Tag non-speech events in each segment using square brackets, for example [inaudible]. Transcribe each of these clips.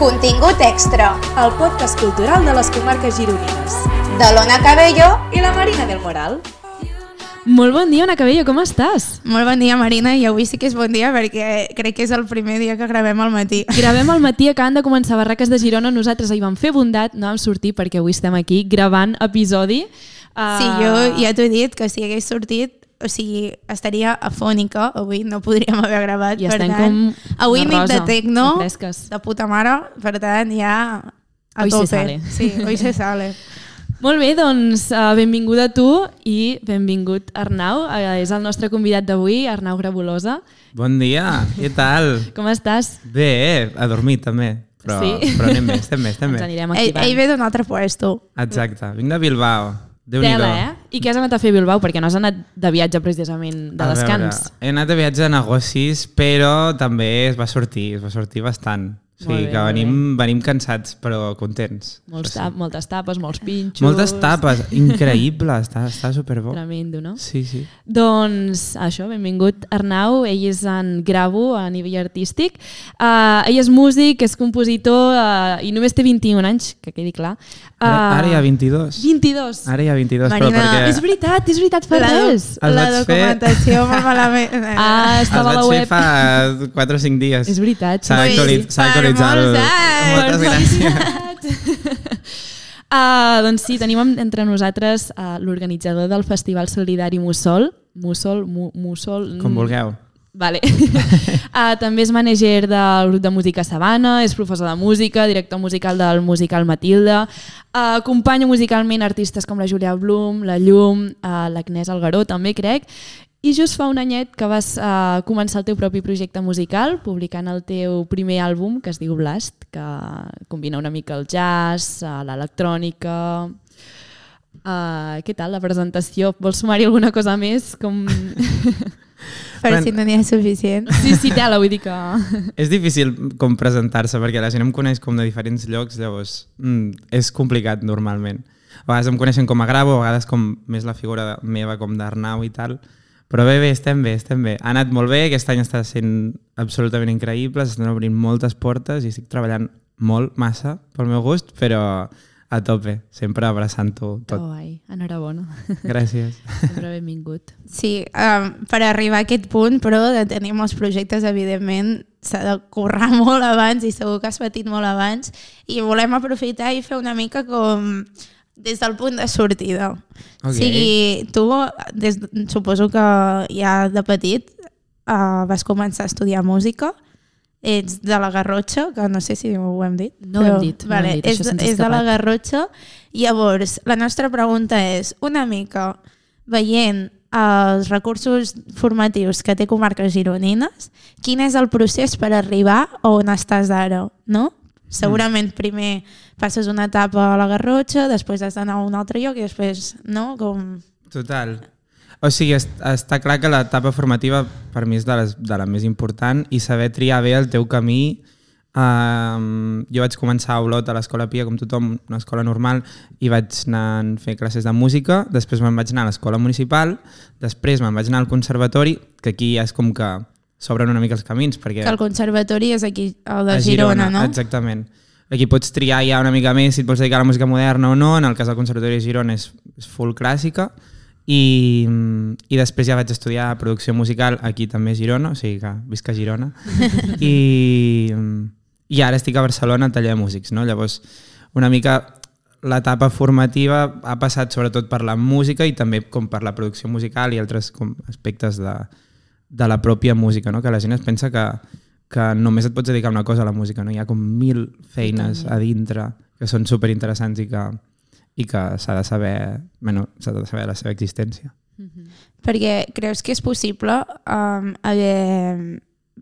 Contingut extra el podcast cultural de les comarques gironines. de l'Ona Cabello I la Marina del Moral. Molt bon dia, Ona Cabello, com estàs? Molt bon dia, Marina, i avui sí que és bon dia perquè crec que és el primer dia que gravem al matí. [laughs] Gravem al matí, acabant de començar Barraques de Girona, nosaltres ahir vam fer bondat, no vam sortir perquè avui estem aquí gravant episodi. Uh, Sí, jo ja t'ho he dit, que si hagués sortit, o sigui, estaria afònica, avui no podríem haver gravat, I per estem tant, com avui nit de tecno, de fresques. de puta mare, per tant, ja a Hoy se tope. sale. Sí, hoy se sale. [laughs] Molt bé, doncs uh, benvinguda a tu i benvingut Arnau. Uh, és el nostre convidat d'avui, Arnau Grabolosa. Bon dia, què tal? Com estàs? Bé, a dormir també, però, Sí? però anem bé, estem bé, estem Ens bé. anirem Ell, activant. ell ve d'un altre puesto. Exacte, vinc de Bilbao, déu Tela, eh? I què has anat a fer a Bilbao? Perquè no has anat de viatge precisament de descans. he anat de viatge de negocis, però també es va sortir, es va sortir bastant. O sigui bé, que venim, venim cansats, però contents. Molts tap, moltes tapes, molts pinxos... Moltes tapes, increïble, està, està superbo. Tremendo, no? Sí, sí. Doncs això, benvingut Arnau, ell és en Gravo a nivell artístic. Uh, ell és músic, és compositor uh, i només té 21 anys, que quedi clar. Ara, ara hi ha 22. 22. Ara hi ha 22, però Marina, perquè És veritat, és veritat, fa La, res. Els la vaig fer- documentació molt malament. Ah, els estava a la vaig fer web. fa 4 o 5 dies. És veritat. S'ha actualitzat, actualitzat el... Moltes gràcies. Uh, [laughs] doncs sí, tenim entre nosaltres uh, l'organitzador del Festival Solidari Mussol. Mussol, mu, Mussol... Com mm, vulgueu. Vale. uh, [laughs] també és manager del grup de música Sabana, és professor de música, director musical del musical Matilda, uh, acompanya musicalment artistes com la Julia Blum, la Llum, uh, l'Agnès Algaró també crec, i just fa un anyet que vas uh, començar el teu propi projecte musical, publicant el teu primer àlbum, que es diu Blast, que combina una mica el jazz, uh, l'electrònica... Uh, què tal la presentació? Vols sumar-hi alguna cosa més? Com... [laughs] Per Bueno. si no n'hi ha suficient. Sí, sí, tela, vull dir que... És difícil com presentar-se perquè la gent em coneix com de diferents llocs, llavors mm, és complicat normalment. A vegades em coneixen com a Gravo, a vegades com més la figura de, meva com d'Arnau i tal, però bé, bé, estem bé, estem bé. Ha anat molt bé, aquest any està sent absolutament increïble, s'estan obrint moltes portes i estic treballant molt, massa, pel meu gust, però a tope, sempre abraçant-ho tot. Oh, ai, enhorabona. Gràcies. [laughs] Sempre benvingut. Sí, um, per arribar a aquest punt, però de tenir molts projectes, evidentment, s'ha de currar [laughs] molt abans i segur que has patit molt abans i volem aprofitar i fer una mica com des del punt de sortida. Ok. O sigui, tu, des, suposo que ja de petit uh, vas començar a estudiar música, ets de la Garrotxa, que no sé si ho hem dit. No ho hem dit, no ho hem vale, dit, és, això se'ns ha és de la. Garrotxa. Llavors, la nostra pregunta és, una mica veient els recursos formatius que té comarques gironines, quin és el procés per arribar on estàs ara, no? Segurament primer passes una etapa a la Garrotxa, després has d'anar a un altre lloc i després, no? Com... Total. O sigui, est està clar que l'etapa formativa per mi és de, les, de la més important i saber triar bé el teu camí. Um, jo vaig començar a Olot a l'escola Pia, com tothom, una escola normal, i vaig anar a fer classes de música, després me'n vaig anar a l'escola municipal, després me'n vaig anar al conservatori, que aquí ja és com que s'obren una mica els camins, perquè... Que el conservatori és aquí, el de A Girona, no? Exactament. Aquí pots triar ja una mica més si et vols dedicar a la música moderna o no, en el cas del Conservatori de Girona és, és full clàssica, i, i després ja vaig estudiar producció musical aquí també a Girona, o sigui que visc a Girona, [laughs] i, i ara estic a Barcelona al taller de músics, no? Llavors, una mica l'etapa formativa ha passat sobretot per la música i també com per la producció musical i altres com, aspectes de, de la pròpia música, no? que la gent es pensa que, que només et pots dedicar a una cosa a la música, no? hi ha com mil feines a dintre que són superinteressants i que, i que s'ha de saber, bueno, s'ha de saber la seva existència. Perquè creus que és possible um, haver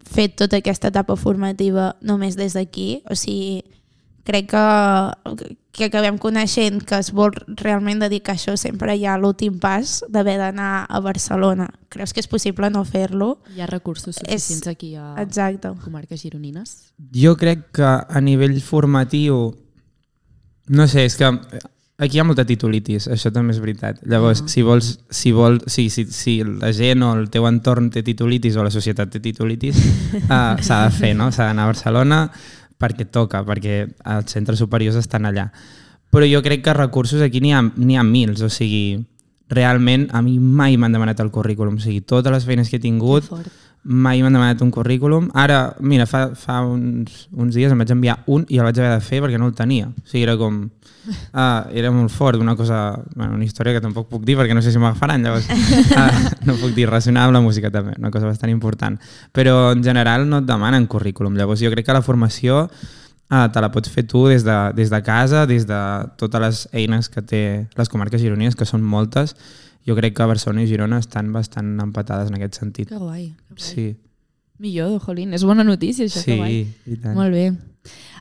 fet tota aquesta etapa formativa només des d'aquí? O sigui, crec que, que acabem coneixent que es vol realment dedicar a això sempre hi ha l'últim pas d'haver d'anar a Barcelona. Creus que és possible no fer-lo? Hi ha recursos suficients aquí a Exacte. comarques gironines? Jo crec que a nivell formatiu, no sé, és que aquí hi ha molta titulitis, això també és veritat. Llavors, si vols, si, vols si, si, si la gent o el teu entorn té titulitis o la societat té titulitis, uh, [laughs] s'ha de fer, no? S'ha d'anar a Barcelona, perquè toca, perquè els centres superiors estan allà. Però jo crec que recursos aquí n'hi ha, ha mils, o sigui, realment a mi mai m'han demanat el currículum, o sigui, totes les feines que he tingut mai m'han demanat un currículum. Ara, mira, fa, fa uns, uns dies em vaig enviar un i el vaig haver de fer perquè no el tenia. O sigui, era com... Uh, [laughs] era molt fort, una cosa, bueno, una història que tampoc puc dir perquè no sé si m'agafaran, llavors uh, [laughs] no puc dir relacionada amb la música també, una cosa bastant important. Però en general no et demanen currículum, llavors jo crec que la formació uh, te la pots fer tu des de, des de casa, des de totes les eines que té les comarques gironines, que són moltes, jo crec que Barcelona i Girona estan bastant empatades en aquest sentit. Que guai. Que guai. Sí, Millor, jolín, és bona notícia això, que guai. sí, i tant. Molt bé.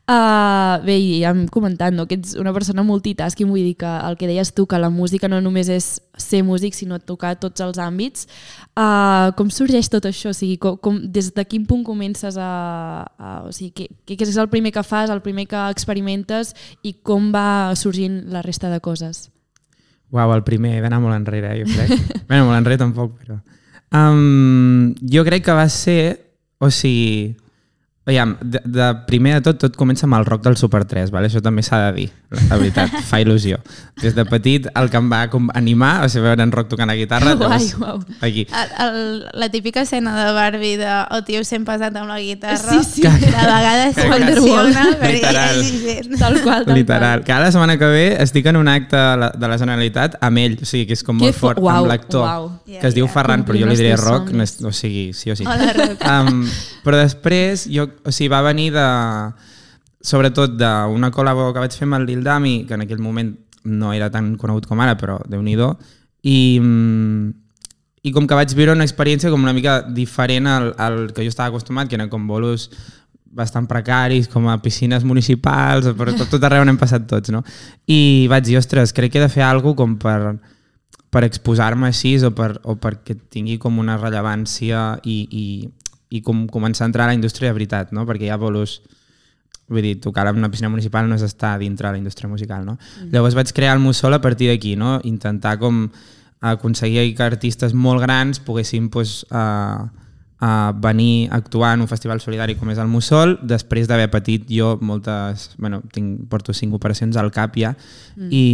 Uh, bé, i ja hem comentat no, que ets una persona multitasking, vull dir que el que deies tu, que la música no només és ser músic, sinó tocar tots els àmbits. Uh, com sorgeix tot això? O sigui, com, com, des de quin punt comences a... a o sigui, què, què és el primer que fas, el primer que experimentes i com va sorgint la resta de coses? Uau, el primer, he d'anar molt enrere, jo crec. bueno, molt enrere tampoc, però... Um, jo crec que va ser... O sigui... Aviam, de, de, primer de tot, tot comença amb el rock del Super 3, vale? això també s'ha de dir, la veritat, [laughs] fa il·lusió. Des de petit, el que em va com animar va ser veure en rock tocant la guitarra. Guai, llavors, guau. Aquí. El, el, la típica escena de Barbie de el tio sempre pesat amb la guitarra, Sí, sí. de vegades Wonderwall. s'emociona Literal. Tal qual, tal Literal. Que ara la setmana que ve estic en un acte de la, de la Generalitat amb ell, o sigui que és com Que molt fo- fort, uau, amb l'actor, uau. que es diu Yeah, yeah. Ferran, però jo li diré rock, no és, o sigui, sí o sí. Hola, Roc. Um, però després, jo, o sigui, va venir de, sobretot d'una col·labo que vaig fer amb el Lil Dami, que en aquell moment no era tan conegut com ara, però déu nhi i, mm, i com que vaig viure una experiència com una mica diferent al, al que jo estava acostumat, que eren com bolos bastant precaris, com a piscines municipals, però tot, tot arreu n'hem passat tots, no? I vaig dir, ostres, crec que he de fer alguna com per, per exposar-me així o, per, o perquè tingui com una rellevància i, i, i com començar a entrar a la indústria de veritat, no? perquè hi ha bolos vull dir, tocar en una piscina municipal no és estar dintre de la indústria musical, no? Mm. Llavors vaig crear el Mussol a partir d'aquí, no? Intentar com aconseguir que artistes molt grans poguessin pues, a, a venir a actuar en un festival solidari com és el Mussol, després d'haver patit jo moltes, bueno, tinc, porto cinc operacions al cap ja, mm. i,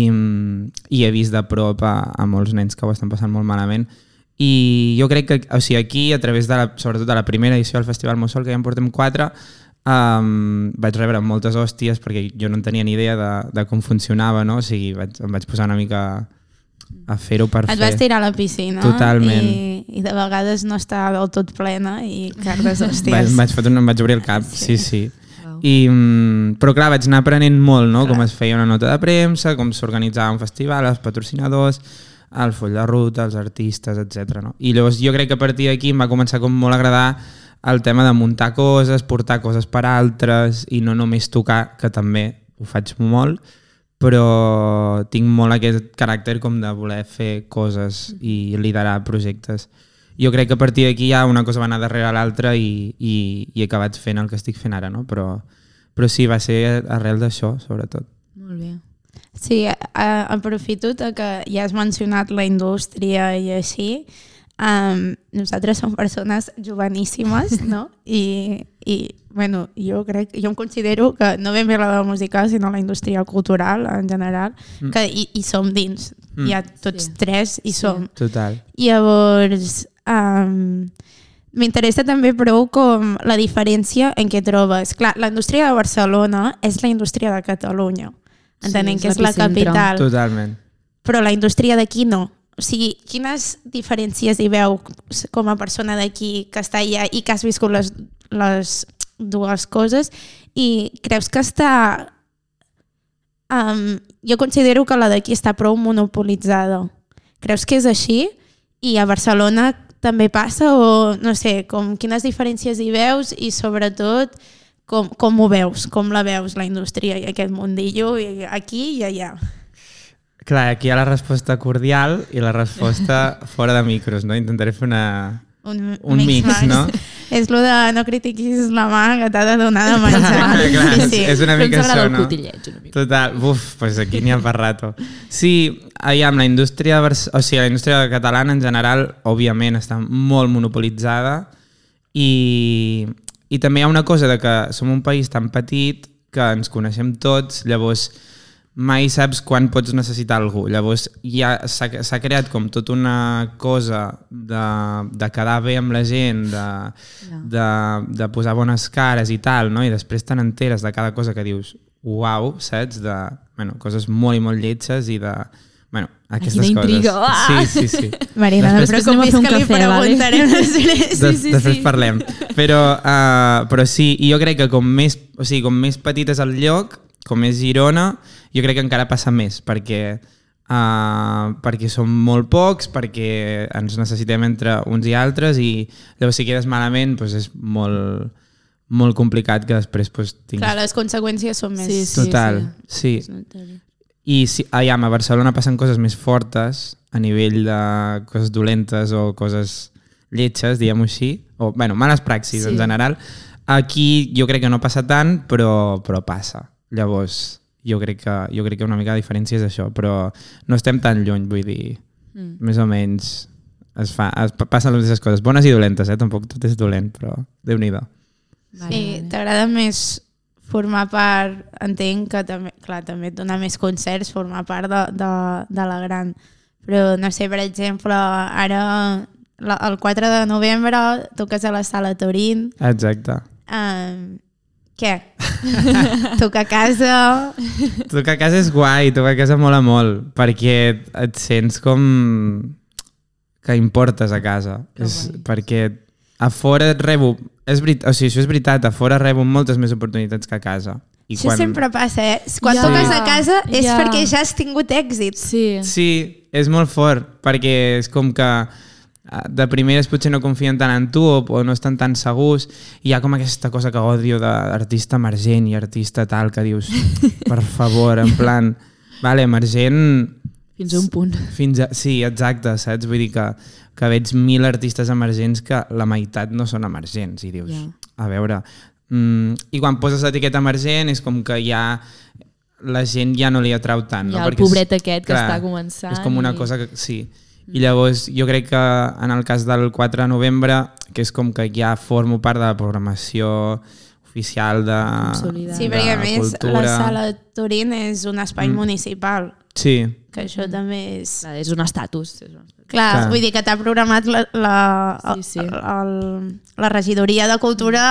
i he vist de prop a, a molts nens que ho estan passant molt malament, i jo crec que o sigui, aquí, a través de la, sobretot de la primera edició del Festival Mussol, que ja en portem quatre, um, vaig rebre moltes hòsties perquè jo no en tenia ni idea de, de com funcionava, no? O sigui, vaig, em vaig posar una mica a fer-ho per Et fer. vas tirar a la piscina Totalment. I, i de vegades no està del tot plena i cardes Vaig, hòsties. vaig, fotre, em vaig obrir el cap, sí, sí. Wow. I, mm, però clar, vaig anar aprenent molt, no? com es feia una nota de premsa, com s'organitzava un festival, els patrocinadors, el full de ruta, els artistes, etc. No? I llavors jo crec que a partir d'aquí em va començar com molt a agradar el tema de muntar coses, portar coses per altres i no només tocar, que també ho faig molt, però tinc molt aquest caràcter com de voler fer coses i liderar projectes. Jo crec que a partir d'aquí ja una cosa va anar darrere l'altra i, i, i he acabat fent el que estic fent ara, no? Però, però sí, va ser arrel d'això, sobretot. Molt bé. Sí, a, aprofito que ja has mencionat la indústria i així. Um, nosaltres som persones joveníssimes, [laughs] no? I, i bueno, jo crec, jo em considero que no ben bé la de la música, sinó la indústria cultural en general, Mm. que hi, hi som dins. Mm. Ja tots Sí. tres hi Sí. som. Total. Llavors, um, m'interessa també prou com la diferència en què trobes. Clar, la indústria de Barcelona és la indústria de Catalunya. Sí, Entenem és que és la capital. Totalment. Però la indústria d'aquí no. O sigui, quines diferències hi veu com a persona d'aquí que està allà i que has viscut les, les dues coses i creus que està... Um, jo considero que la d'aquí està prou monopolitzada. Creus que és així? I a Barcelona també passa o no sé, com quines diferències hi veus i sobretot com, com ho veus, com la veus la indústria i aquest mundillo i aquí i allà. Clar, aquí hi ha la resposta cordial i la resposta [laughs] fora de micros, no? Intentaré fer una, Un, un mix, max. no? [laughs] És lo de no critiquis la mà que t'ha de donar de menjar. Clar, clar, sí, sí. és una mica això, el no? cotilleig una mica. Total, buf, pues aquí n'hi ha per rato. Sí, aviam, la indústria, o sigui, la indústria catalana en general, òbviament, està molt monopolitzada i, I també hi ha una cosa de que som un país tan petit que ens coneixem tots, llavors mai saps quan pots necessitar algú. Llavors ja s'ha creat com tota una cosa de, de quedar bé amb la gent, de, de, de posar bones cares i tal, no? i després te n'enteres de cada cosa que dius uau, saps? De bueno, coses molt i molt lletges i de bueno, aquestes quina intriga, coses. ah! Sí, sí, [laughs] [laughs] sí. Marina, Després anem a preocupis fer un que li cafè, vale? preguntarem després. Des, sí, després sí. parlem. Però, uh, però sí, i jo crec que com més, o sigui, com més petit és el lloc, com és Girona, jo crec que encara passa més, perquè, uh, perquè som molt pocs, perquè ens necessitem entre uns i altres, i llavors si quedes malament doncs és molt, molt complicat que després doncs, tinguis... Clar, les conseqüències són més... Sí, sí. Total, sí. I sí, aviam, a Barcelona passen coses més fortes a nivell de coses dolentes o coses lletges, diguem-ho així, o bueno, males praxis sí. en general. Aquí jo crec que no passa tant, però, però passa. Llavors, jo crec, que, jo crec que una mica la diferència és això, però no estem tan lluny, vull dir, mm. més o menys es fa, es pa- passen les mateixes coses, bones i dolentes, eh? tampoc tot és dolent, però déu-n'hi-do. Sí, t'agrada més formar part, entenc que també, clar, també et dona més concerts formar part de, de, de la gran. Però, no sé, per exemple, ara la, el 4 de novembre toques a la sala Torín. Exacte. Um, què? [laughs] Tocar a casa... Tocar a casa és guai, tocar a casa mola molt, perquè et sents com que importes a casa. És, perquè a fora et rebo... És veritat, o sigui, això és veritat, a fora rebo moltes més oportunitats que a casa. I Això sempre passa, eh? Quan Ja. toques a casa és Ja. perquè ja has tingut èxit. Sí. Sí, és molt fort, perquè és com que eh, de primeres potser no confien tant en tu o, o no estan tan segurs i hi ha com aquesta cosa que odio d'artista emergent i artista tal que dius, [laughs] per favor, en plan, vale, emergent Fins a un punt. fins a... Sí, exacte, saps? Vull dir que, que veig mil artistes emergents que la meitat no són emergents i dius, Ja. a veure... Mm, I quan poses l'etiqueta emergent és com que ja la gent ja no li atrau tant. Hi no? el Perquè és- pobret aquest que està començant És com una i- cosa que... Sí. I llavors jo crec que en el cas del 4 de novembre, que és com que ja formo part de la programació oficial de. Sí, de perquè a més cultura. la sala Turín és un espai mm. municipal, Sí, que això també és... Clar, és un estatus. És un estatus. Clar, Clar. vull dir que t'ha programat la, la, Sí, sí. El, el, la regidoria de cultura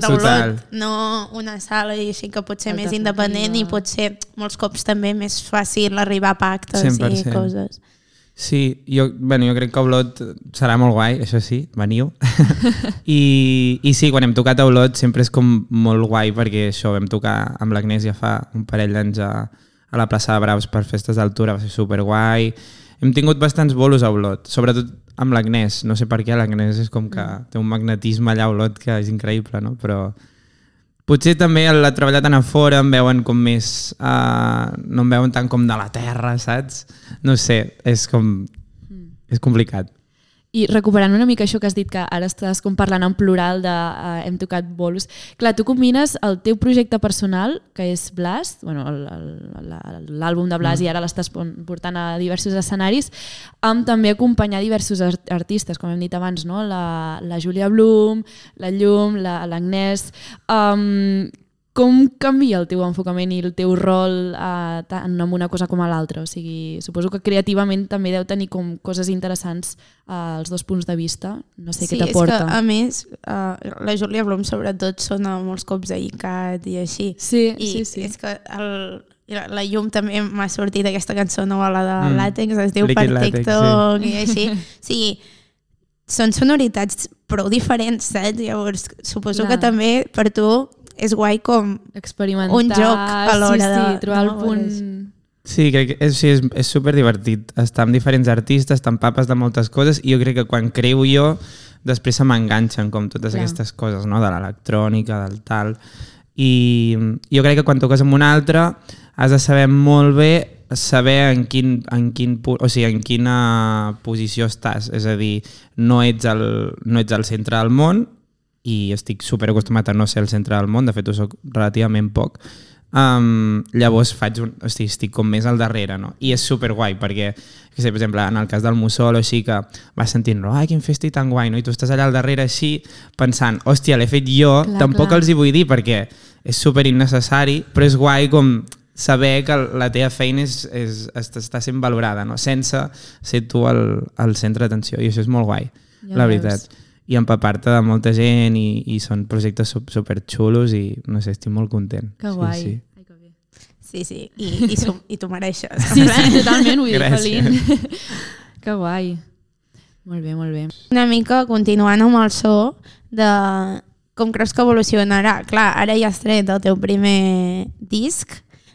d'Olot, no una sala i així que pot ser més independent i pot ser molts cops també més fàcil arribar a pactes 100%. i coses. Sí, jo, bueno, jo crec que Olot serà molt guai, això sí, veniu. [laughs] I, I sí, quan hem tocat a Olot sempre és com molt guai perquè això, vam tocar amb l'Agnès ja fa un parell d'anys a, a la plaça de Braus per festes d'altura, va ser superguai. Hem tingut bastants bolos a Olot, sobretot amb l'Agnès, no sé per què, l'Agnès és com que té un magnetisme allà a Olot que és increïble, no? Però potser també el treballar tant a fora em veuen com més... Uh, no em veuen tant com de la terra, saps? No sé, és com... És complicat. I recuperant una mica això que has dit, que ara estàs com parlant en plural de uh, hem tocat bolos. Clar, tu combines el teu projecte personal, que és Blast, bueno, la- l'àlbum de Blast mm. i ara l'estàs portant a diversos escenaris, amb també acompanyar diversos art artistes, com hem dit abans, no? la, la Júlia Blum, la Llum, la- l'Agnès... Um, com canvia el teu enfocament i el teu rol uh, tant en una cosa com a l'altra? O sigui, suposo que creativament també deu tenir com coses interessants uh, els dos punts de vista. No sé sí, què t'aporta. és que a més uh, la Júlia Blum sobretot sona molts cops a ICAT i així. Sí, I sí, sí. és que el, la, llum també m'ha sortit aquesta cançó nova, la de Mm. Làtex, es diu Liquid per Latex, TikTok i així. [laughs] Sí, són sonoritats prou diferents, saps? Llavors, suposo Clar. que també per tu és guai com... Experimentar, un joc a l'hora sí, sí, de- trobar no, el punt... és- Sí, crec que és, sí, és, és super divertit estar amb diferents artistes, estar papes de moltes coses i jo crec que quan creu jo després se m'enganxen com totes Clar. aquestes coses, no? de l'electrònica, del tal. I jo crec que quan toques amb un altre has de saber molt bé saber en quin, en quin, o sigui, en quina posició estàs. És a dir, no ets el, no ets el centre del món i estic super acostumat a no ser el centre del món, de fet ho soc relativament poc, Um, llavors faig un, hosti, estic com més al darrere, no? I és super guai perquè, que sé, per exemple, en el cas del Mussol o així, que vas sentint, ai, quin festi tan guai, no? I tu estàs allà al darrere així pensant, hòstia, l'he fet jo, Clar, tampoc clar. els hi vull dir perquè és super innecessari, però és guai com saber que la teva feina és, és, està, està sent valorada, no? sense ser tu el, el centre d'atenció, i això és molt guai, Ja la veus. I empapar-te de molta gent i, i són projectes sup- superxulos i no sé, estic molt content. Que guai. Sí, sí. Sí, sí, i, i, som, i t'ho mereixes. Sí, sí, totalment, vull dir. Felín. que guai. Molt bé, molt bé. Una mica continuant amb el so de com creus que evolucionarà. Clar, ara ja has tret el teu primer disc,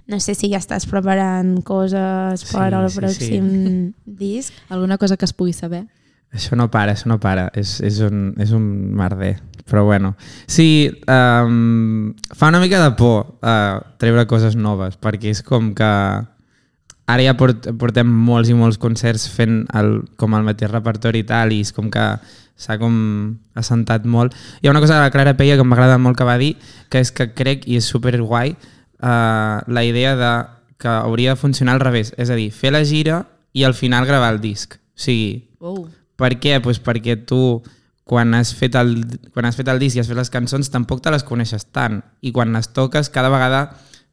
no sé si ja estàs preparant coses per Sí, al sí, pròxim disc. Alguna cosa que es pugui saber? Això no para, això no para. És, és, un, és un merder. Però bueno. Sí, um, fa una mica de por uh, treure coses noves, perquè és com que ara ja port, portem molts i molts concerts fent el, com el mateix repertori i tal, i és com que s'ha com assentat molt. Hi ha una cosa de la Clara Peia que m'agrada molt que va dir, que és que crec, i és super guai, uh, la idea de que hauria de funcionar al revés, és a dir, fer la gira i al final gravar el disc. O sigui, Oh. Per què? Pues perquè tu, quan has, fet el, quan has fet el disc i has fet les cançons, tampoc te les coneixes tant. I quan les toques, cada vegada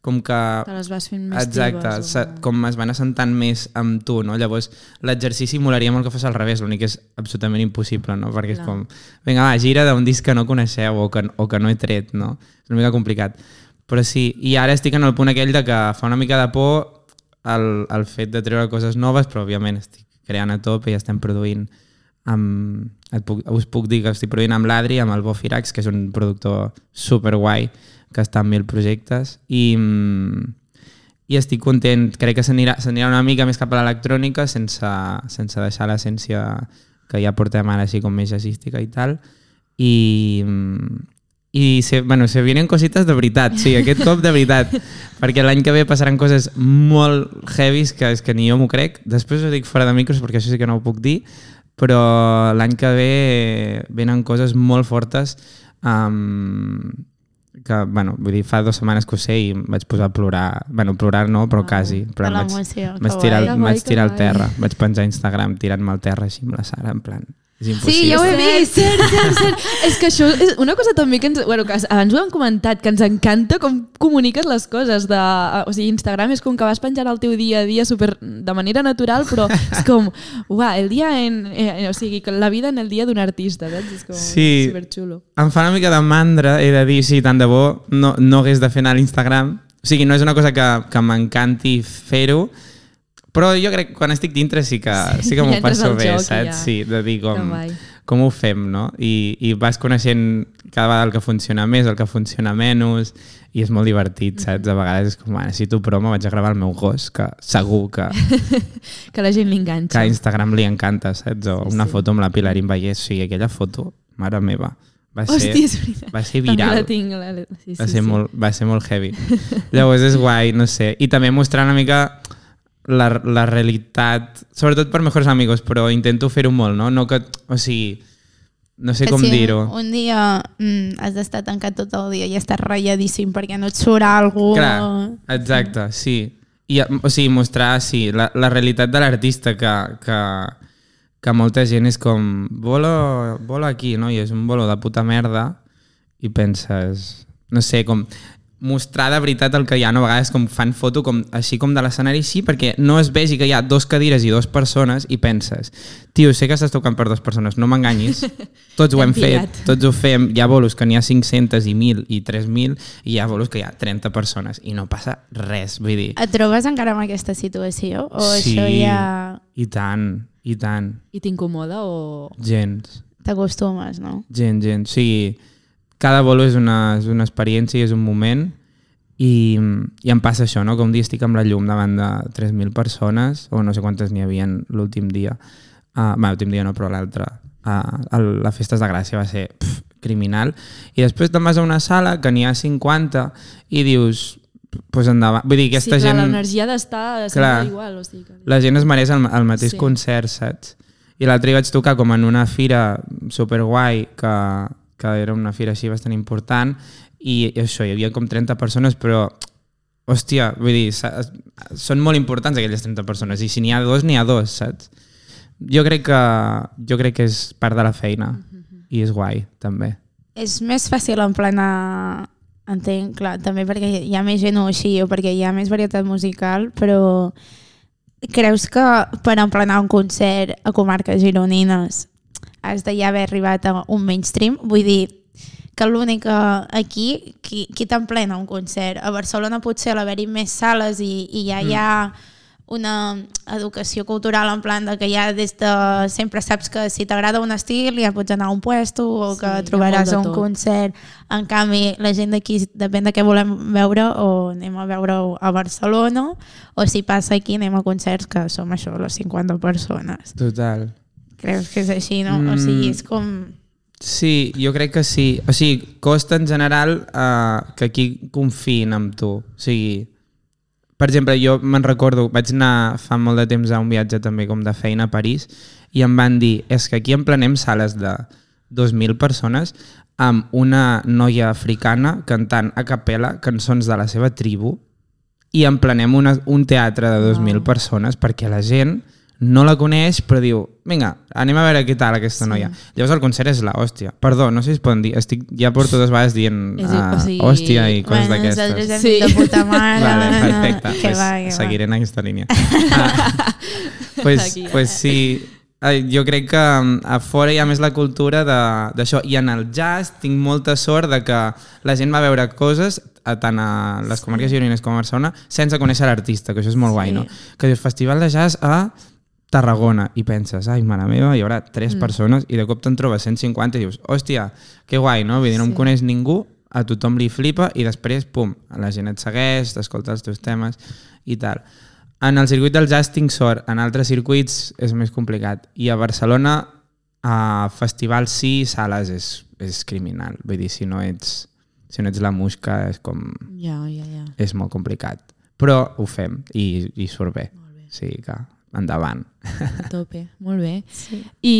com que... Te les vas fent més Exacte, teves. se- com es van assentant més amb tu, no? Llavors, l'exercici molaria molt que fos al revés, l'únic que és absolutament impossible, no? Perquè és Clar. com, vinga, va, gira d'un disc que no coneixeu o que, o que no he tret, no? És una mica complicat. Però sí, i ara estic en el punt aquell de que fa una mica de por el, el fet de treure coses noves, però òbviament estic creant a tope i estem produint amb, et puc, us puc dir que estic produint amb l'Adri, amb el Bo Firax, que és un productor super guai, que està en mil projectes, i, mm, i estic content. Crec que s'anirà s'anirà una mica més cap a l'electrònica sense, sense deixar l'essència que ja portem ara així com més jazzística i tal. I, mm, i se, bueno, se vienen cosites de veritat, sí, aquest cop de veritat, [laughs] perquè l'any que ve passaran coses molt heavies que és que ni jo m'ho crec. Després ho dic fora de micros perquè això sí que no ho puc dir, però l'any que ve venen coses molt fortes um, que, bueno, vull dir, fa dues setmanes que ho sé i em vaig posar a plorar, bueno, plorar no, però quasi, però em vaig, vaig tirar, guai. vaig tirar al terra, vaig penjar a Instagram tirant-me al terra així amb la Sara, en plan, és impossible. Sí, ja ho he vist. Cert, cert, cert. [laughs] és que això és una cosa també que ens, bueno, que abans ho hem comentat, que ens encanta com comuniques les coses. De, o sigui, Instagram és com que vas penjant el teu dia a dia super, de manera natural, però és com, uah, el dia en, eh, o sigui, la vida en el dia d'un artista, saps? És com Sí. superxulo. Em fa una mica de mandra, he de dir, sí, tant de bo, no, no hagués de fer anar a l'Instagram. O sigui, no és una cosa que, que m'encanti fer-ho, però jo crec que quan estic dintre sí que, sí, que ja m'ho passo bé, joc saps? ja. Sí, de dir Que com, com ho fem, no? I, I vas coneixent cada vegada el que funciona més, el que funciona menys, i és molt divertit, saps? A vegades és com, ah, necessito promo, vaig a gravar el meu gos, que segur que, [laughs] Que la gent que l'enganxa. a Instagram li encanta, saps? O Sí, una sí. foto amb la Pilarín Vallès, o sigui, aquella foto, mare meva, va ser, Hòstia, és veritat. va ser També viral. la tinc. La... Sí, sí, va, ser sí. molt, va ser molt heavy. [laughs] Llavors és guai, no sé. I també mostrar una mica la, la realitat, sobretot per Mejores Amigos, però intento fer-ho molt, no? no que, o sigui, no sé Que com si dir-ho. Un dia mm, has d'estar tancat tot el dia i estàs ratlladíssim perquè no et surt alguna Clar, exacte, sí. I, o sigui, mostrar sí, la, la realitat de l'artista que, que, que molta gent és com bolo, bolo aquí, no? I és un bolo de puta merda i penses, no sé, com mostrar de veritat el que hi ha, no? a vegades com fan foto com, així com de l'escenari, sí, perquè no es vegi que hi ha dos cadires i dos persones i penses, tio, sé que estàs tocant per dues persones, no m'enganyis, [laughs] tots ho hem fet, tots ho fem, hi ha bolos que n'hi ha 500 i 1.000 i 3.000 i hi ha bolos que hi ha 30 persones i no passa res, vull dir, Et trobes encara en aquesta situació? O això ja i tant, i tant, I t'incomoda o... gens. t'acostumes, no? Gent, gent. O sigui, cada bolo és una, és una experiència i és un moment i, i em passa això, no? que un dia estic amb la llum davant de 3.000 persones, o no sé quantes n'hi havia l'últim dia, uh, bé, l'últim dia no, però l'altre, uh, la Festes de Gràcia va ser pff, criminal, i després te'n vas a una sala que n'hi ha 50 i dius, pues endavant. Vull dir, aquesta sí, clar, gent... l'energia d'estar sempre igual. O sigui que... La gent es mereix el, el mateix sí. concert, saps? I l'altre hi vaig tocar com en una fira superguai, que, que era una fira així bastant important, i, això, hi havia com 30 persones, però hòstia, vull dir, són molt importants aquelles 30 persones i si n'hi ha dos, n'hi ha dos, saps? Jo crec que, jo crec que és part de la feina i és guai, també. És més fàcil emplenar, entenc, clar, també perquè hi ha més gent o així, o perquè hi ha més varietat musical, però creus que per emplenar un concert a comarques gironines has de ja haver arribat a un mainstream? Vull dir, que l'únic que aquí, qui, qui t'emplena un concert? A Barcelona potser a l'haver-hi més sales i, i ja hi ha una educació cultural en plan de que ja des de sempre saps que si t'agrada un estil ja pots anar a un puesto o Sí, que trobaràs un tot. concert. En canvi, la gent d'aquí depèn de què volem veure o anem a veure a Barcelona o si passa aquí anem a concerts que som això, les 50 persones. Total. Creus que és així, no? O Mm. sigui, és com... Sí, jo crec que sí. O sigui, costa en general eh, que aquí confiïn en tu. O sigui, per exemple, jo me'n recordo, vaig anar fa molt de temps a un viatge també com de feina a París i em van dir, és que aquí emplenem sales de 2.000 persones amb una noia africana cantant a capella cançons de la seva tribu i emplenem una, un teatre de 2.000 persones perquè la gent no la coneix però diu, vinga, anem a veure què tal aquesta sí. noia. Llavors el concert és la hòstia. Perdó, no sé si es poden dir, estic, ja porto dues vegades dient uh, o sigui, hòstia i coses Bueno, nosaltres d'aquestes. hem Sí. dit de puta mare. [laughs] Vale, perfecte. Que pues, va, que va. seguiré en aquesta línia. [laughs] Ah, pues, Aquí, pues sí, Eh, jo crec que mm, a fora hi ha més la cultura de- d'això i en el jazz tinc molta sort de que la gent va veure coses a tant a les comarques gironines com a Barcelona sense conèixer l'artista, que això és molt guai, no? Que dius festival de jazz a Tarragona i penses, ai, mare meva, hi haurà tres mm. persones i de cop te'n trobes 150 i dius, hòstia, que guai, no? Vull dir, no em coneix ningú, a tothom li flipa i després, pum, la gent et segueix, t'escolta els teus temes i tal. En el circuit del jazz tinc sort, en altres circuits és més complicat. I a Barcelona, a festivals sí, sales és, és criminal. Vull dir, si no ets, si no ets la musca és com... Ja, ja, ja. és molt complicat. Però ho fem i, i surt bé. Sí, que endavant. A tope, molt bé. Sí. I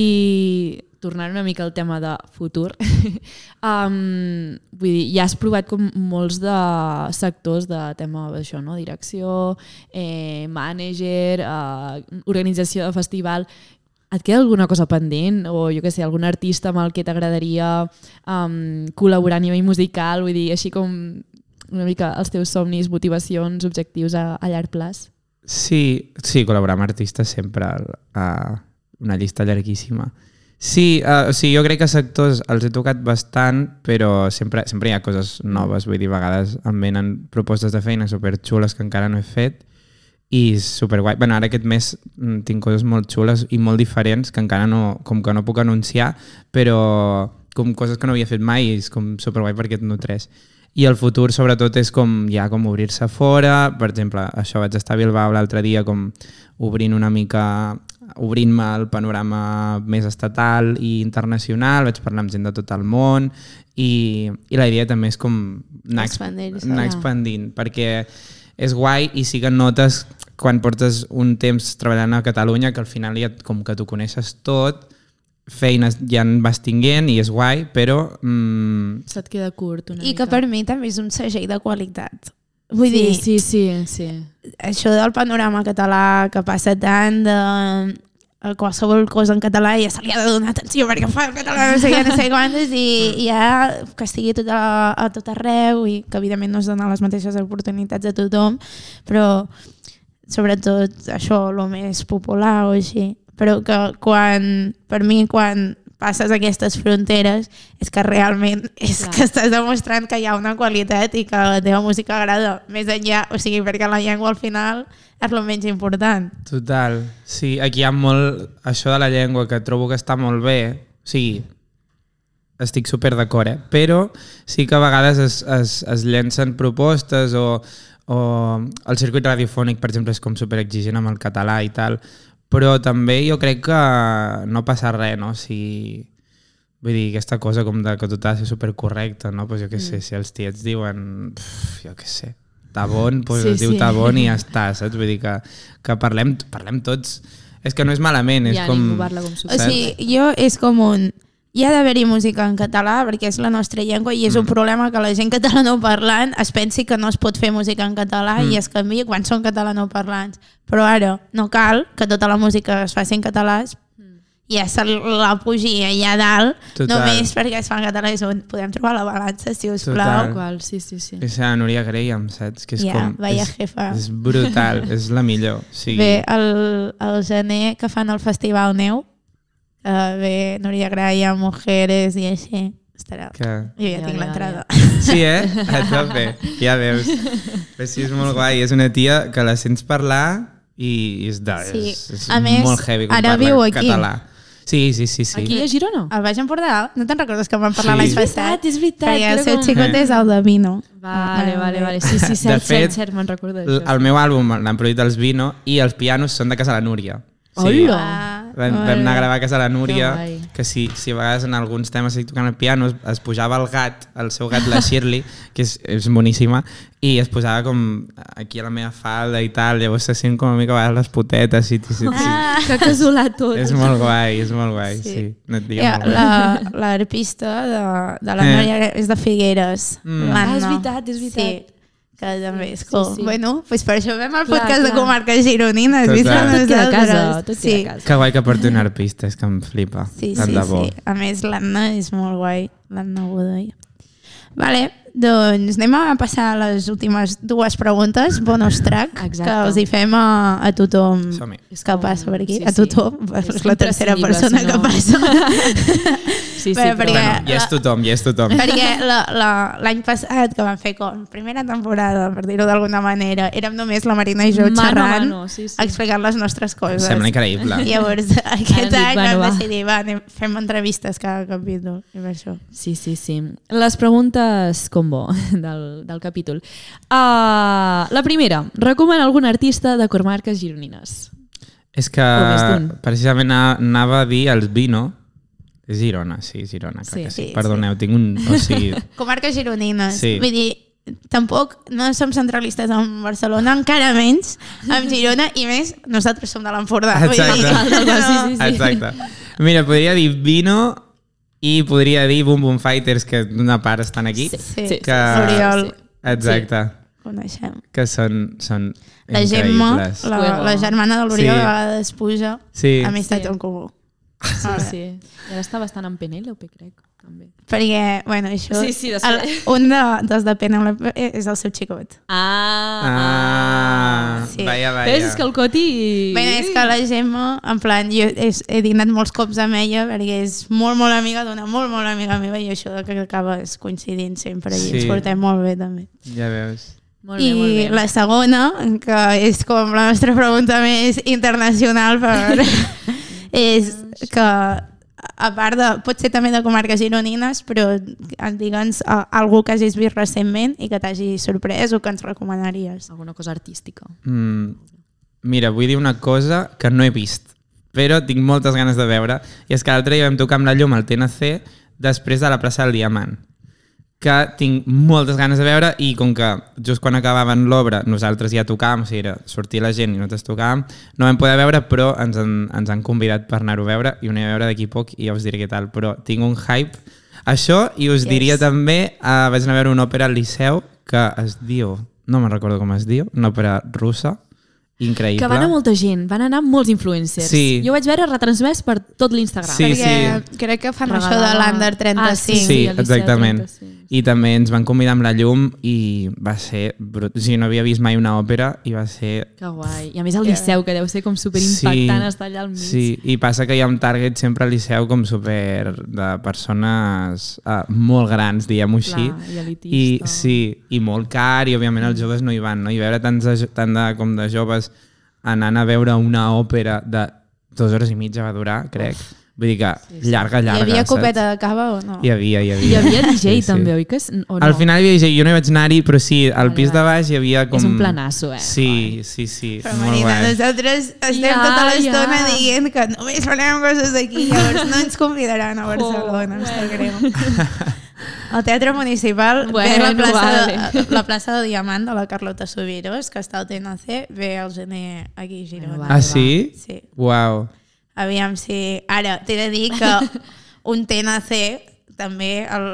tornant una mica al tema de futur, [laughs] um, vull dir, ja has provat com molts de sectors de tema d'això, no? direcció, eh, manager, eh, organització de festival, et queda alguna cosa pendent? O jo què sé, algun artista amb el que t'agradaria um, col·laborar a nivell musical? Vull dir, així com una mica els teus somnis, motivacions, objectius a, a llarg plaç? Sí, sí, col·laborar amb artistes sempre a una llista llarguíssima. Sí, uh, sigui, jo crec que sectors els he tocat bastant, però sempre, sempre hi ha coses noves, vull dir, a vegades em venen propostes de feina superxules que encara no he fet i superguai. Bueno, ara aquest mes mm, tinc coses molt xules i molt diferents que encara no, com que no puc anunciar, però com coses que no havia fet mai i és com superguai perquè et nutreix. I el futur, sobretot, és com ja com obrir-se fora. Per exemple, això vaig estar a Bilbao l'altre dia com obrint una mica obrint-me el panorama més estatal i internacional, vaig parlar amb gent de tot el món i, i la idea també és com anar, anar ja. expandint perquè és guai i sí que notes quan portes un temps treballant a Catalunya que al final ja com que tu coneixes tot feines ja en vas tinguent i és guai, però mm, Se't queda curt una I mica. que per mi també és un segell de qualitat. Vull sí, dir, sí, sí, sí. això del panorama català que passa tant de a qualsevol cosa en català ja se li ha de donar atenció perquè fa el català no sé què, no sé quantes i, i ja que estigui tot a, a tot arreu i que evidentment no es donen les mateixes oportunitats a tothom però sobretot això, el més popular o així però que quan, per mi quan passes aquestes fronteres és que realment és Clar. que estàs demostrant que hi ha una qualitat i que la teva música agrada més enllà, o sigui, perquè la llengua al final és el menys important. Total. Sí, aquí hi ha molt això de la llengua que trobo que està molt bé. O sigui, estic super d'acord, eh? Però sí que a vegades es, es, es llencen propostes o, o el circuit radiofònic, per exemple, és com super exigent amb el català i tal, però també jo crec que no passa res, no? Si, vull dir, aquesta cosa com de que tot ha de ser supercorrecte, no? Pues jo què sé, si els tiets diuen, pf, jo què sé, Tabón, pues Sí, es diu sí. Tabón i ja [laughs] està, saps? Vull dir que, que parlem, parlem tots. És que no és malament, és ja, com... com O sigui, jo és com un... hi ha d'haver-hi música en català perquè és la nostra llengua i és un problema que la gent catalanoparlant es pensi que no es pot fer música en català i es canvia quan són catalanoparlants. Però ara no cal que tota la música es faci en català i ja se la pugi allà dalt Total. només perquè es fa en català és on podem trobar la balança, si us Total. plau. Qual, sí, sí, sí. És la Núria Graham, saps? Que és Ja, com... vaya és, jefa. És brutal, és la millor. O sigui, Bé, el, el gener que fan el Festival Neu, uh, bé, Núria Graham, Mujeres i així, estarà. que... Jo ja Ja, tinc ja, l'entrada. Sí, eh? A tope. Ja veus. Però sí, és molt guai. És una tia que la sents parlar i és, de, Sí. és, és A més, molt heavy com ara parla viu aquí. català. Sí, sí, sí. sí. Aquí a Girona? El Baix Empordà, no te'n recordes que vam parlar Sí. l'any És passat? veritat, és veritat, Perquè el seu com- xicot és el de Vino. Vale, Ah, vale, vale. Sí, sí, cert, De fet, cert, cert, me'n recordo d'això. El meu àlbum l'han produït els Vino i els pianos són de casa la Núria. Hola! Vam, vam anar a gravar a casa la Núria, Que que si, si a vegades en alguns temes estic tocant el piano es, es pujava el gat, el seu gat, la [laughs] Shirley, que és, és boníssima, i es posava com aquí a la meva falda i tal, llavors se sent com una mica a vegades les potetes. I, i, i, Ah, Que casolà tot. És molt guai, és molt guai, sí. Sí. No et ja, molt guai. la- l'arpista de, de la Eh. Núria és de Figueres. Mm. Ah, és veritat, és veritat. Sí, que també és Sí, cool. sí. Bueno, doncs per això vam al Clar, podcast de clar. comarques gironines. Vist amb Tot queda a casa, tot sí. queda a casa. Que guai que porti un arpista, és que em flipa. Sí, Tant sí, de bo. sí. A més, l'Anna és molt guai, l'Anna Godoy. Vale, doncs anem a passar a les últimes dues preguntes, bonus track, Exacte. que els hi fem a, a tothom que passa per aquí. Sí, a sí. tothom, és, És [laughs] la tercera persona si que no- passa. [laughs] Sí, sí, Bé, però... perquè- Bueno, ja és tothom, ja és tothom. perquè [laughs] la- la- l'any passat, que vam fer com primera temporada, per dir-ho d'alguna manera, érem només la Marina i jo Mano a xerrant, mano, sí, sí. explicant les nostres Em coses. sembla increïble. Llavors, aquest dit, any bueno, vam va. decidir, va, anem, fem entrevistes cada capítol. I per això. Sí, sí, sí. Les preguntes combo [laughs] del, del capítol. Uh, la primera, recomana algun artista de comarques gironines? És que precisament anava a dir els Vino. És Girona, sí, Girona, Sí. que sí. Sí, Perdoneu, tinc un... O [laughs] sigui, Comarques gironines. Sí. Vull dir, tampoc no som centralistes amb Barcelona, encara menys amb Girona, i més, nosaltres som de l'Empordà. Vull dir, Exacte. no, Sí, sí, sí. exacte. Mira, podria dir Vino i podria dir Boom Boom Fighters, que d'una part estan aquí. Sí, Sí, sí, que... Oriol. Exacte. coneixem. Que són, són La Gemma, la, la germana de l'Oriol, Sí. a vegades puja Sí. amistat Sí. en comú. Sí, Vale. sí. I ara està bastant en Penélope, crec, també. Perquè, bueno, això... Sí, sí, després. el, un de, dels de Penelope és el seu xicot. Ah, Ah, Sí. vaya, vaya. Ves, és que el Coti... Bé, és que la Gemma, en plan, jo he, he dinat molts cops amb ella perquè és molt, molt amiga d'una molt, molt amiga meva i això que acabes coincidint sempre i Sí. ens portem molt bé també. Ja veus. Molt bé, I molt bé. la segona, que és com la nostra pregunta més internacional, per, [laughs] és que a part de, pot ser també de comarques gironines, però digue'ns a- algú que hagis vist recentment i que t'hagi sorprès o que ens recomanaries. Alguna cosa artística. Mm, mira, vull dir una cosa que no he vist, però tinc moltes ganes de veure, i és que l'altre dia vam tocar amb la llum al TNC després de la plaça del Diamant que tinc moltes ganes de veure i com que just quan acabaven l'obra nosaltres ja tocàvem, o sigui, era sortir la gent i nosaltres tocàvem, no vam poder veure però ens han, ens han convidat per anar-ho a veure i ho anem a veure d'aquí poc i ja us diré què tal, però tinc un hype això i us Yes. diria també uh, vaig anar a veure una òpera al Liceu que es diu, no me'n recordo com es diu una òpera russa, increïble Que van anar molta gent, van anar molts influencers. Sí. Jo ho vaig veure retransmès per tot l'Instagram. Sí, perquè crec que fan això de l'Under 35. Ah, sí. Sí, Liceu exactament. 35, I també ens van convidar amb la llum i va ser... Brut. O sigui, no havia vist mai una òpera i va ser... Que guai. I a més el Liceu, que deu ser com super impactant estar allà al mig. Sí, i passa que hi ha un target sempre al Liceu com super de persones uh, molt grans, diguem-ho així. Clar, i elitista. I, sí, i molt car, i òbviament els joves no hi van, no? I veure tants de, tant de, com de joves anant a veure una òpera de dues hores i mitja va durar, crec. Vull dir que llarga, Hi llarga, havia saps? copeta de cava o no? Hi havia, hi havia. I hi havia DJ Sí, sí. també, oi? Que és, o no? Al final hi havia DJ, jo no hi vaig anar-hi, però sí, al Vale, pis de baix hi havia com... És un planasso, eh? Sí, sí, sí, Però molt Marina, guai. nosaltres estem Ja, tota l'estona ja. dient que només farem coses d'aquí, llavors no ens convidaran a Barcelona, em sap greu. El Teatre Municipal Bueno, ve la plaça, vale. de, la plaça de Diamant de la Carlota Sobiros, que està al TNC, ve el gener aquí a Girona. Bueno, Ah, sí? Sí. Uau. Aviam si... Ara, t'he de dir que [laughs] un TNC també, el,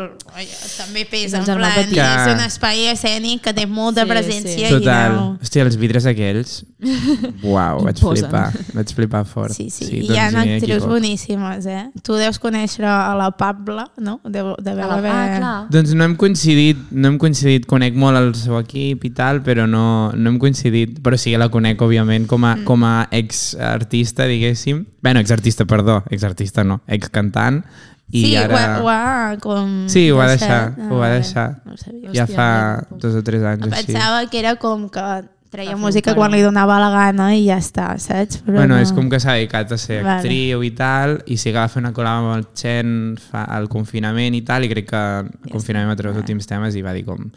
també pesa, en plan, petit. és un espai escènic que té molta Sí, presència sí. Total. i no... Hòstia, els vidres aquells... [laughs] Uau, vaig Imposen. flipar. Vaig flipar fort. Sí, sí, sí hi ha doncs actrius equivoc. boníssimes, eh? Tu deus conèixer a la Pabla, no? Deu, deveu Ah, haver... clar. Doncs no hem coincidit, no hem coincidit, conec molt el seu equip i tal, però no, no hem coincidit, però sí que la conec, òbviament, com a, mm. com a ex-artista, diguéssim. Bueno, ex-artista, perdó, ex-artista no, ex-cantant, i sí, ara... ho, ha, ho ha com... Sí, ho va deixar, ho va Ah, deixar. No sabia. ja Hòstia, fa mira. dos o tres anys així. Pensava que era com que treia música quan li donava la gana i ja està, saps? Però Bueno, no. és com que s'ha dedicat a ser Vale. actriu i tal, i sí que va fer una col·laba amb el Chen fa, al confinament i tal, i crec que al confinament va treure els últims temes i va dir com...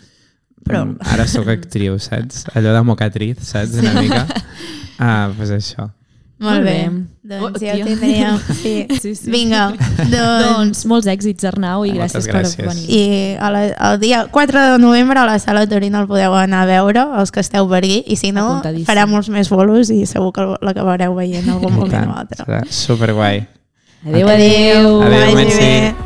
Prou. "Mm, Ara sóc actriu, saps? Allò de mocatriz, saps? Una mica. [laughs] Ah, pues això. Molt bé. bé. Doncs Oh, ja ho tindríem. [laughs] Sí. Sí, sí. Vinga, doncs... Doncs molts èxits, Arnau, i gràcies, gràcies. per venir. I a la, el dia 4 de novembre a la sala Torino el podeu anar a veure, els que esteu per aquí, i si no, farà molts més bolos i segur que l'acabareu veient en algun moment o altre. Serà superguai. Adéu, adéu. Adéu, Vagi Metzi. bé.